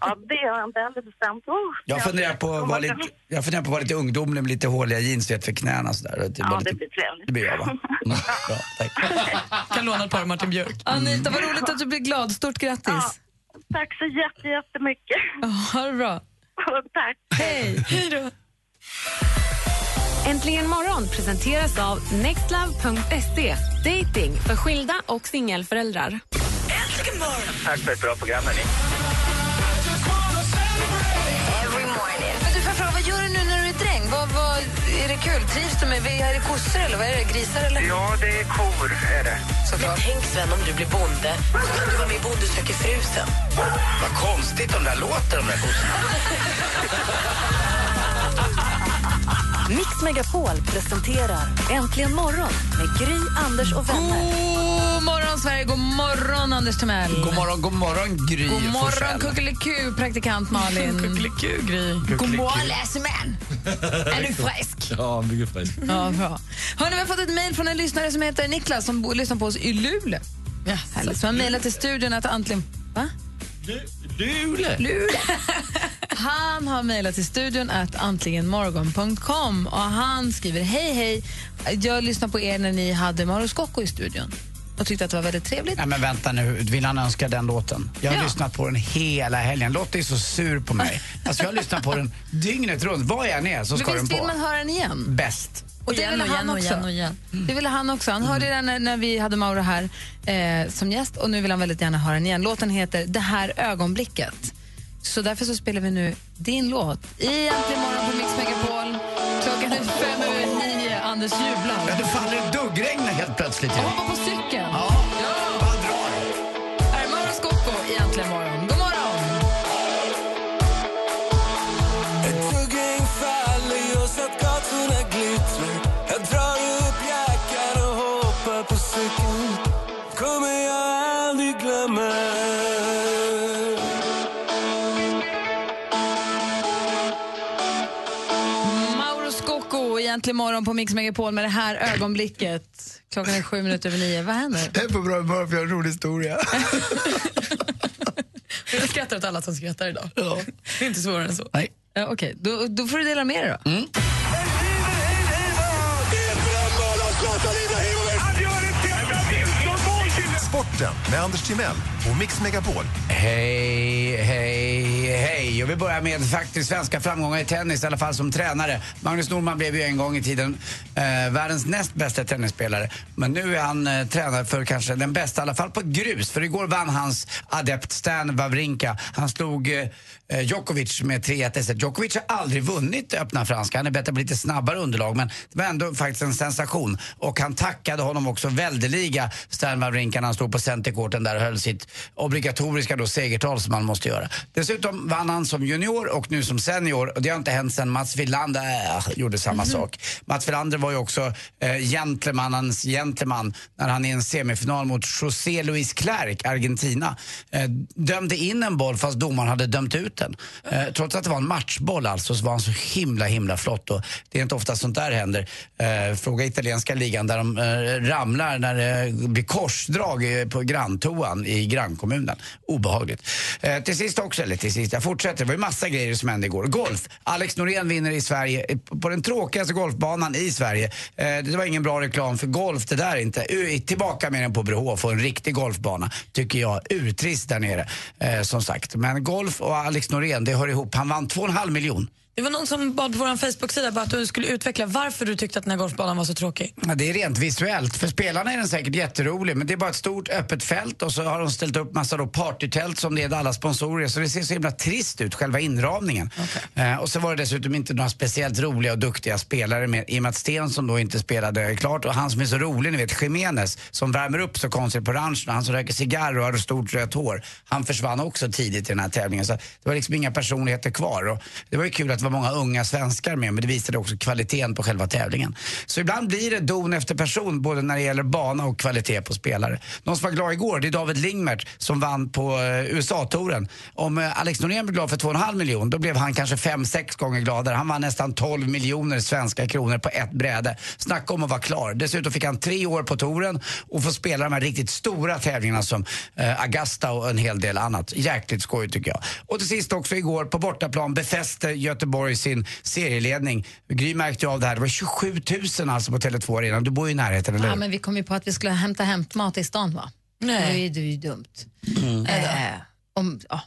S2: Ja, det har jag inte heller bestämt. Oh,
S5: Jag funderar på att vara lite, jag funderar på att vara lite ungdomlig med lite håliga jeans vet, för knäna sådär. Det,
S2: Ja,
S5: var
S2: det
S5: lite,
S2: blir trevligt.
S5: det blir jag va? Mm, bra, tack.
S7: Kan låna ett par av Martin Björk.
S4: Anita, vad roligt att du blir glad. Stort grattis.
S2: Tack så jätte, jättemycket.
S4: Ha det bra.
S2: Tack.
S4: Hej.
S14: Hej då. Äntligen morgon presenteras av nextlove.se. Dating för skilda och singelföräldrar.
S15: Tack för ett bra program, hörni.
S4: Vad gör du nu när du är dräng? Vad, vad, är det kul? Trivs du med är det kossor eller vad är det? Grisar eller?
S15: Ja, det är kor, är det.
S20: Men tänk Sven, om du blir bonde så kan du vara med i Bonde söker fru sen.
S5: Vad konstigt de där låter, de där kossorna.
S1: Mix Megapol presenterar Äntligen morgon med Gry, Anders och vänner.
S4: God morgon, Sverige. God morgon, Anders Timell.
S5: God morgon, god morgon Gry
S4: God morgon, kuckeliku, praktikant Malin.
S7: kuckeliku, Gry.
S4: God morgon, läsemän. Är du frisk?
S11: Ja, mycket frisk.
S4: Ja, bra. Hörrni, vi har fått ett mejl från en lyssnare som heter Niklas som lyssnar på oss i Luleå. Härligt. Som har mejlat till studion att antingen... Va?
S11: Luleå?
S4: Luleå. Han har mejlat till studion att antligenmorgon.com och han skriver Hej, hej. Jag lyssnade på er när ni hade Mauro Scocco i studion och tyckte att det var väldigt trevligt.
S5: Nej men vänta nu, vill han önska den låten? Jag har
S4: Ja.
S5: lyssnat på den hela helgen. Lotta är så sur på mig. Alltså jag har lyssnat på den dygnet runt. Var jag än är så ska
S4: Men
S5: den
S4: visst vill
S5: på.
S4: man höra den igen?
S5: Bäst.
S4: Och det ville han också.
S7: igen och igen.
S4: Det ville han också. Han hörde den när, när vi hade Mauro här eh, som gäst och nu vill han väldigt gärna höra den igen. Låten heter Det här ögonblicket. Så därför så spelar vi nu din låt i Äntligen morgon på Mix Megapol. Klockan är fem över nio. Anders jublar.
S5: Ja, det faller duggregn helt plötsligt.
S4: Och hoppar på cykeln.
S5: Ja.
S4: Äntligen morgon
S3: på
S4: Mix Megapol med det här ögonblicket. Klockan är sju minuter över nio. Vad händer?
S5: Jag är på bra humör för jag har en rolig historia.
S7: Jag skrattar åt alla som skrattar idag. Det är inte svårare än så.
S5: Nej.
S4: Ja, Okej, då, då får du dela med dig då.
S5: Mm.
S13: Sporten med Anders Timell och Mix Megapol.
S5: Hej, hej, hej. Och vi börjar med faktiskt svenska framgångar i tennis, i alla fall som tränare. Magnus Norman blev ju en gång i tiden eh, världens näst bästa tennisspelare. Men nu är han eh, tränare för kanske den bästa, i alla fall på grus. För igår vann hans adept Stan Wawrinka. Han slog eh, eh Djokovic med 3-1 i set. Djokovic har aldrig vunnit öppna franska. Han är bättre på lite snabbare underlag, men det var ändå faktiskt en sensation. Och han tackade honom också väldeliga, Stan Wawrinka, när han stod på centercourten där och höll sitt obligatoriska då segertal som man måste göra. Dessutom vann han som junior och nu som senior och det har inte hänt sedan Mats Wilander äh, gjorde samma sak. Mats Wilander var ju också eh, gentlemannens gentleman när han i en semifinal mot José Luis Clerc, Argentina, eh, dömde in en boll fast domaren hade dömt ut den. Eh, trots att det var en matchboll alltså så var han så himla himla flott och det är inte ofta sånt där händer. Eh, fråga italienska ligan där de eh, ramlar när det blir korsdrag eh, på granntoan i grannkommunen. Obehagligt. Eh, till sist också, eller till sist, jag fortsätter. Det var ju massa grejer som hände igår. Golf. Alex Norén vinner i Sverige, eh, på den tråkigaste golfbanan i Sverige. Eh, det var ingen bra reklam för golf det där inte. Tillbaka med den på Brohof och en riktig golfbana tycker jag. Urtrist där nere, eh, som sagt. Men golf och Alex Norén, det hör ihop. Han vann 2,5 miljon.
S7: Det var någon som bad på vår Facebook-sida att du skulle utveckla varför du tyckte att den här golfbanan var så tråkig.
S5: Ja, det är rent visuellt. För spelarna är den säkert jätterolig men det är bara ett stort öppet fält och så har de ställt upp massa då partytält som det är där alla sponsorer. Så det ser så himla trist ut, själva inramningen. Eh, och så var det dessutom inte några speciellt roliga och duktiga spelare med, i och med att Sten som då inte spelade klart och han som är så rolig, ni vet Jiménez som värmer upp så konstigt på rancherna, han som röker cigarr och har stort rött hår. Han försvann också tidigt i den här tävlingen så det var liksom inga personligheter kvar. Och det var ju kul att var många unga svenskar med men det visade också kvaliteten på själva tävlingen. Så ibland blir det don efter person både när det gäller bana och kvalitet på spelare. Någon som var glad igår det är David Lingmert som vann på eh, USA-touren. Om eh, Alex Norén blev glad för 2,5 miljoner då blev han kanske 5-6 gånger gladare. Han vann nästan 12 miljoner svenska kronor på ett bräde. Snacka om att vara klar. Dessutom fick han tre år på touren och få spela de här riktigt stora tävlingarna som eh, Augusta och en hel del annat. Jäkligt skoj tycker jag. Och till sist också igår på bortaplan befäste Göteborg sin serieledning. Gry märkte ju av det här. Det var 27 000 alltså på Tele2 Arena. Du bor ju i närheten, eller hur?
S4: Ja, men vi kom ju på att vi skulle hämta hämtmat i stan va?
S7: Nej.
S4: Det är det är ju dumt.
S5: Mm.
S4: Eh, om, ja,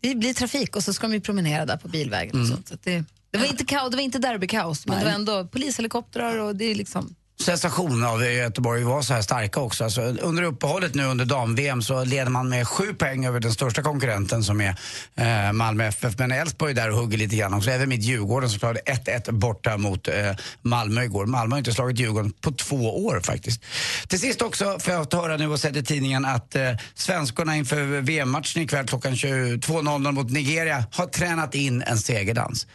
S4: det blir trafik och så ska de ju promenera där på bilvägen. Och sånt, så det, det, var inte kaos, det var inte derbykaos, men
S5: Nej.
S4: det var ändå polishelikoptrar och det är liksom...
S5: Sensation av Göteborg var så här starka också. Alltså, under uppehållet nu under dam-VM så leder man med sju poäng över den största konkurrenten som är eh, Malmö FF. Men Elfsborg är där och hugger lite grann också. Även mitt Djurgården som klarade 1-1 borta mot eh, Malmö igår. Malmö har inte slagit Djurgården på två år faktiskt. Till sist också får jag höra nu och sett i tidningen att eh, svenskorna inför VM-matchen ikväll klockan 22.00 mot Nigeria har tränat in en segerdans.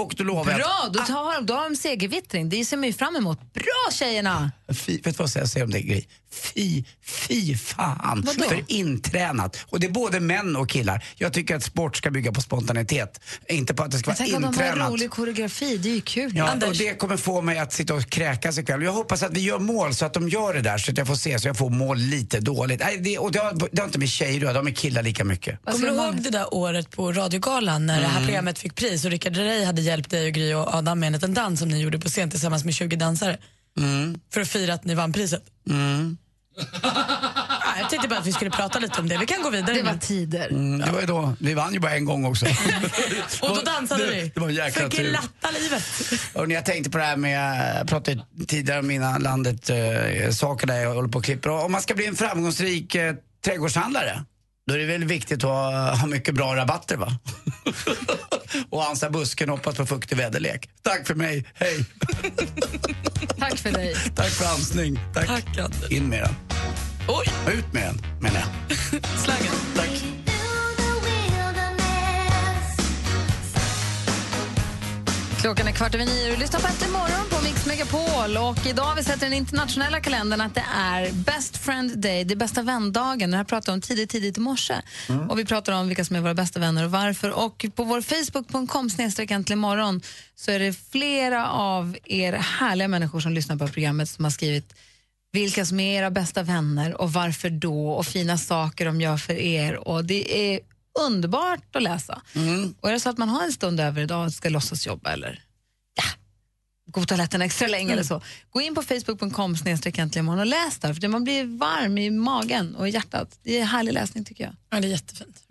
S5: Och då lovar jag
S4: Bra, då, tar, då har de segervittring. Det ser man ju fram emot. Bra tjejerna!
S5: Fy, vet du vad jag säger om det Gry? Fy, fy fan
S4: Vadå?
S5: för intränat. Och det är både män och killar. Jag tycker att sport ska bygga på spontanitet. Inte på att det ska vara
S4: tänker att de har
S5: intränat.
S4: rolig koreografi, det är ju kul.
S5: Ja,
S4: Anders,
S5: och det kommer få mig att sitta och kräkas ikväll. Jag hoppas att vi gör mål så att de gör det där så att jag får se så jag får mål lite dåligt. Nej, det, och det har, det har inte med tjejer att göra, det har med killar lika mycket.
S7: Kommer du ihåg det där året på radiogalan när det här
S5: Mm.
S7: programmet fick pris och Rickard Herrey hade hjälpt dig och Gry och Adam med en liten dans som ni gjorde på scen tillsammans med 20 dansare
S5: Mm.
S7: för att fira att ni vann priset?
S5: Mm.
S7: Ja, jag tänkte bara att vi skulle prata lite om det. Vi kan gå vidare.
S4: det var tider.
S5: Mm, det var ju då, vi vann ju bara en gång också.
S7: Och då dansade
S5: det,
S7: vi.
S5: Det var en jäkla
S7: för
S5: tur.
S7: glatta livet.
S5: Och när jag tänkte på det här med, jag pratade tidigare om mina landet eh, saker där jag håller på och klipper. Om man ska bli en framgångsrik eh, trädgårdshandlare, då är det väl viktigt att ha, ha mycket bra rabatter va? och ansa busken och hoppas på fuktig väderlek. Tack för mig, hej!
S4: Tack för dig.
S5: Tack för ansning. Tack.
S7: Tack.
S5: In med den.
S7: Oj!
S5: Ut med den, menar jag.
S7: Slangen.
S5: Tack.
S4: Klockan är kvart över nio och du lyssnar på Äntligen morgon på Mix Megapol. Och idag har vi sett i den internationella kalendern att det är Best Friend Day, det är bästa vändagen. Det här pratar vi om tidigt, tidigt i morse. Och vi pratar om vilka som är våra bästa vänner och varför. Och på vår Facebook.com snedstreck äntligen morgon så är det flera av er härliga människor som lyssnar på programmet som har skrivit vilka som är era bästa vänner och varför då och fina saker de gör för er. Och det är underbart att läsa. Och är det så att man har en stund över idag och ska låtsas jobba eller ja, gå på toaletten extra länge eller så, gå in på facebook.com snedstreck äntligen morgon och läs där, för man blir varm i magen och i hjärtat. Det är härlig läsning tycker jag.
S7: Ja, det är jättefint.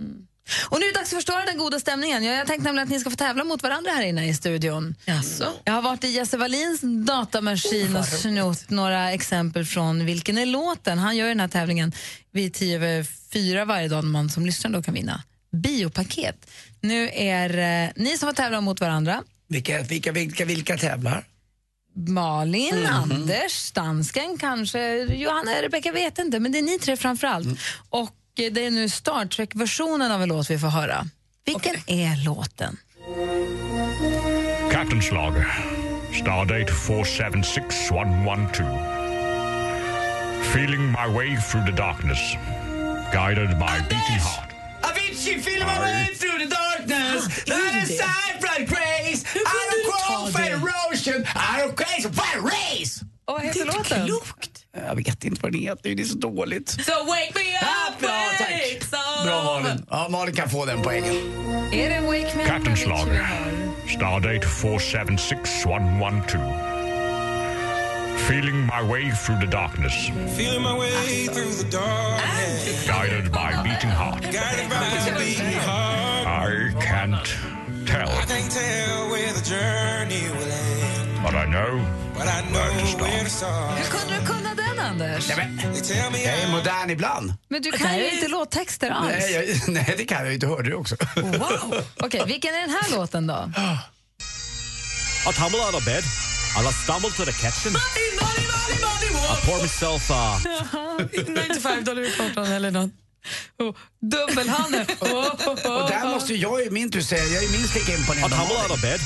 S4: Och nu är det dags att förstöra den goda stämningen. Jag, jag tänkte nämligen att ni ska få tävla mot varandra här inne i studion.
S7: Jaså?
S4: Jag har varit i Jesse Wallins datamaskin och snott några exempel från Vilken är låten? Han gör den här tävlingen vid tio över fyra varje dag när man som lyssnar då kan vinna biopaket. Nu är eh, ni som får tävla mot varandra.
S5: Vilka, vilka, vilka, vilka tävlar?
S4: Malin,
S5: Mhm.
S4: Anders, dansken kanske, Johanna, Rebecka vet inte, men det är ni tre framför allt.
S5: Mm.
S4: Och eh, det är nu Star Trek-versionen av en låt vi får höra. Vilken är låten?
S21: Captain's log. Stardate 476112. Feeling my way through the darkness. Guided by beating heart.
S5: Avicii, feeling my way through the darkness Light aside from grace I don't crawl for erosion I don't crazy for a race
S4: Och vad heter låten?
S5: Jag vet inte vad den heter, det är så dåligt.
S7: So wake me up
S5: Ja, tack. Bra. Malin. Ja, Malin kan få den poängen.
S4: Är det Wake Me Up?
S21: Stardate 476112. Feeling my way through the darkness.
S3: Feeling my way through the darkness.
S21: Guided by beating heart.
S3: Guided by beating heart.
S21: I can't tell,
S3: I can't tell where the journey will end.
S21: but I know
S3: But I know
S21: where to
S3: where to
S21: start.
S3: start.
S4: Hur kunde du kunna den, Anders?
S5: Nej, men, jag är modern ibland.
S4: Men du kan ju inte låttexter alls.
S5: Nej, jag, nej, det kan jag inte. Hörde du också?
S4: Wow. Okej, vilken är den här låten då?
S22: I tumble out of bed I stumble to the kitchen. I pour myself uh,
S7: 95 dollar i kartan eller något.
S4: Och Dubbelhanden.
S5: Och där måste jag i min tur säga, jag är minst lika imponerad av Malin.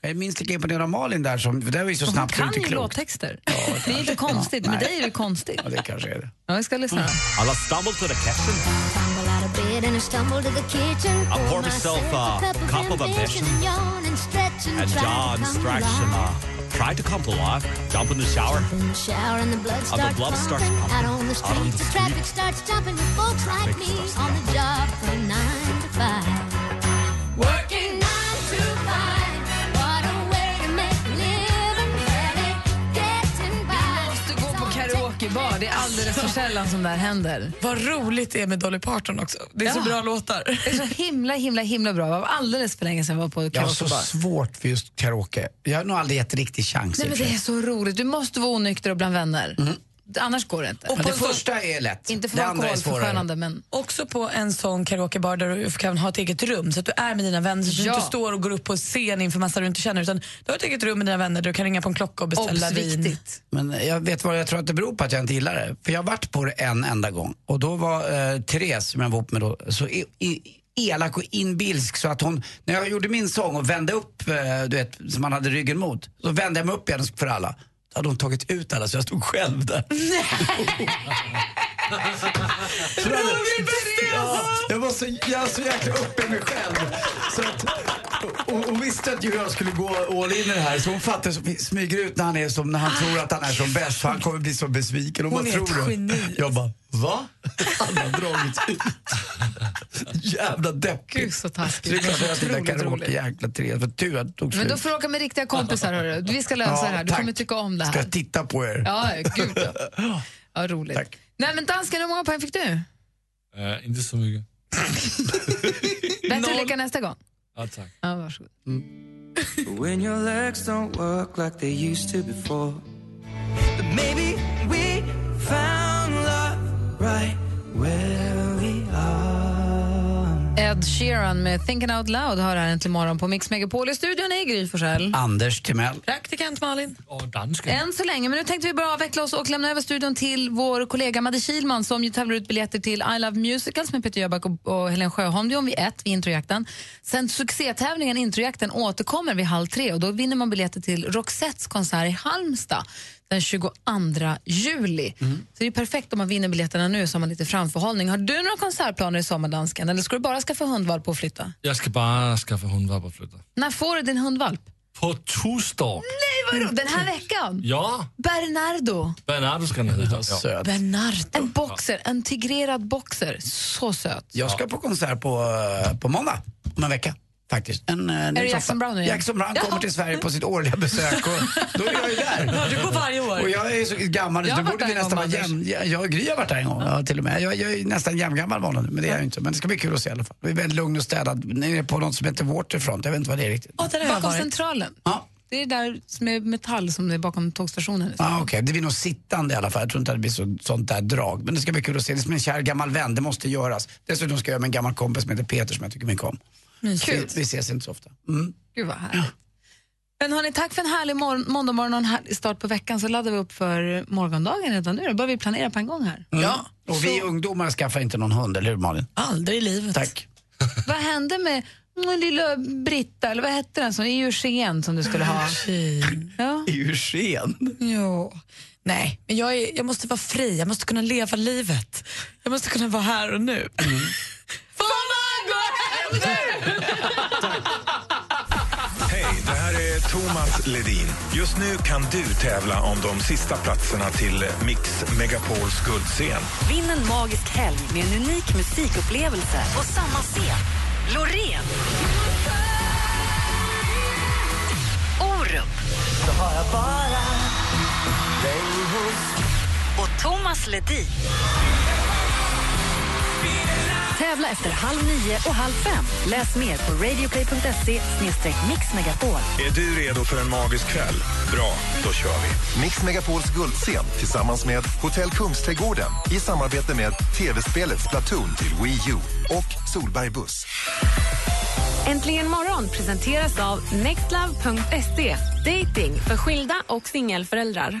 S5: Jag är minst lika imponerad av Malin där, som, för det var ju så
S4: Hon
S5: snabbt är
S4: kan ju låttexter. det är inte konstigt. Med
S5: Nej.
S4: dig är det konstigt.
S5: Ja, det kanske är det.
S4: Ja, vi ska lyssna.
S22: Alla stumble to the kitchen. I stumble to the kitchen. I pour myself a cup of ambition. And stretch, and uh, try to come to life. Jump in the shower. And the blood starts pumping. Out on the streets street.
S3: Traffic starts jumping with folks like me on the job from nine to five.
S4: Karaokebar. Det är alldeles för sällan som det här händer.
S7: Vad roligt det är med Dolly Parton också. Det är så
S4: Ja.
S7: bra låtar.
S4: Det är så himla, himla, himla bra. Det var alldeles för länge sedan jag var på
S5: Jag har så
S4: karaokebar.
S5: svårt för just karaoke. Jag har nog aldrig gett riktig chans.
S4: Nej, men det är så roligt. Du måste vara onykter och bland vänner. Annars går det inte.
S5: Men det första är lätt.
S4: Inte för
S5: det andra är svårare.
S4: men...
S7: Också på en sån karaokebar där du kan ha ett eget rum så att du är med dina vänner så att du
S4: Ja.
S7: inte står och går upp på scen inför massa du inte känner utan du har ett eget rum med dina vänner där du kan ringa på en klocka och beställa
S4: Obs,
S7: vin.
S4: viktigt.
S5: Men jag vet vad jag tror att det beror på att jag inte gillar det. För jag har varit på det en enda gång. Och då var eh, Therese, som jag var ihop med då, så i, i, elak och inbilsk så att hon, när jag gjorde min sång och vände upp, eh, du vet, som man hade ryggen mot, så vände jag mig upp igen för alla. Hade hon tagit ut alla så jag stod själv där. Hade- Ja, jag var så, jag var så jäkla uppe i mig själv. Så att, och, och, och visste att jag skulle gå all in i det här. Så hon fattar, så smyger ut när han är som, när han tror att han är som bäst. För han kommer bli så besviken. Och
S7: Hon
S5: vad
S7: är ett
S5: tror du?
S7: geni.
S5: Jag bara, va? Han har dragits ut. Jävla deppigt.
S4: Gud, så taskigt.
S5: Så det jag säga att det där
S4: Otroligt
S5: karaoke,
S4: roligt.
S5: jäkla tre. För tur att tog
S4: Men då
S5: slut.
S4: får du åka med riktiga kompisar. Hörru. Vi ska lösa
S5: Ja,
S4: det här. Du
S5: tack.
S4: kommer tycka om det
S5: Ska
S4: här.
S5: jag titta på er?
S4: Ja, gud ja. ja roligt. Nej, men dansken, hur många poäng fick du?
S11: Uh, inte så mycket.
S4: Bättre leka nästa gång.
S11: Ja, tack.
S4: Ja, varsågod.
S3: When your legs don't work like they used to before. But maybe we found love right where we are.
S4: Ed Sheeran med Thinking Out Loud har här äntligen morgon på Mix Megapol. I studion är Gry Forssell.
S5: Anders Timell.
S7: Praktikant Malin.
S11: Och dansken.
S4: Än så länge, men nu tänkte vi bara avveckla oss och lämna över studion till vår kollega Madde Kilman som ju tävlar ut biljetter till I Love Musicals med Peter Jöback och, och Helen Sjöholm. Det är om vid ett vid introjakten. Sen succétävlingen Introjakten återkommer vid halv tre och då vinner man biljetter till Roxettes konsert i Halmstad den 22 juli. Så det är perfekt om man vinner biljetterna nu så har man lite framförhållning. Har du några konsertplaner i sommardansken eller ska du bara skaffa hundvalp och flytta?
S11: Jag ska bara skaffa hundvalp och flytta.
S4: När får du din hundvalp?
S11: På torsdag.
S4: Nej, vad! Den här veckan?
S11: Ja,
S4: Bernardo.
S11: Bernardo ska den heta. Ja.
S4: Bernardo. En boxer, en tigrerad boxer. Så söt.
S5: Jag ska på konsert på, eh, på måndag om en vecka. Faktiskt. En, eh, ny
S4: det. Jackson Brown nu igen?
S5: Jackson Brown
S4: Ja.
S5: kommer till Sverige på sitt årliga besök och då är jag ju där.
S7: Du går varje år.
S5: Och jag är så gammal,
S4: Jag varit
S5: borde vi nästan vara jämn. Jag, jag och Gry har varit där en gång, ja, till och med. Jag, jag är nästan jämngammal var men det är jag inte. Men det ska bli kul att se i alla fall. Vi är väldigt lugn och städad. Ni är på något som heter Waterfront, jag vet inte vad det är riktigt.
S7: Ja, där
S4: Bakom. Centralen.
S5: Ja.
S4: Det är där som är metall som är bakom tågstationen.
S5: Ah, Okej, det blir nog sittande i alla fall. Jag tror inte att det blir så, sånt där drag. Men det ska bli kul att se. Det är som en kär gammal vän, det måste göras. Dessutom ska jag med en gammal kompis som heter Peter som jag tycker mycket om.
S4: Kul.
S5: Vi ses inte så ofta. Mm.
S4: Gud vad härligt. Men hörni, tack för en härlig mor- måndagmorgon och en härlig start på veckan. Så laddar vi upp för morgondagen redan nu. Då börjar vi planera på en gång här.
S5: Ja. Och vi ungdomar skaffar inte någon hund, eller hur Malin?
S7: Aldrig i livet.
S5: Tack.
S4: vad hände med mm, lilla Britta, eller vad hette den, som Eugen som du skulle ha? Ja.
S5: Eugen?
S7: Jo. Nej, men jag, är, jag måste vara fri. Jag måste kunna leva livet. Jag måste kunna vara här och nu. Får man gå hem nu?
S12: Hej, det här är Thomas Ledin. Just nu kan du tävla om de sista platserna till Mix Megapols guldscen.
S1: Vinn en magisk helg med en unik musikupplevelse på samma scen. Loreen. Orup.
S3: Så har jag bara dig hos
S1: Och Thomas Ledin. Tävla efter halv nio och halv fem. Läs mer på radioplay.se mixmegapol.
S12: Är du redo för en magisk kväll? Bra, då kör vi.
S13: Mix Megapols guldscen tillsammans med Hotell Kungsträdgården i samarbete med tv-spelet Splatoon till Wii U och Solberg Buss.
S14: Äntligen morgon presenteras av nextlove.se. Dating för skilda och singelföräldrar.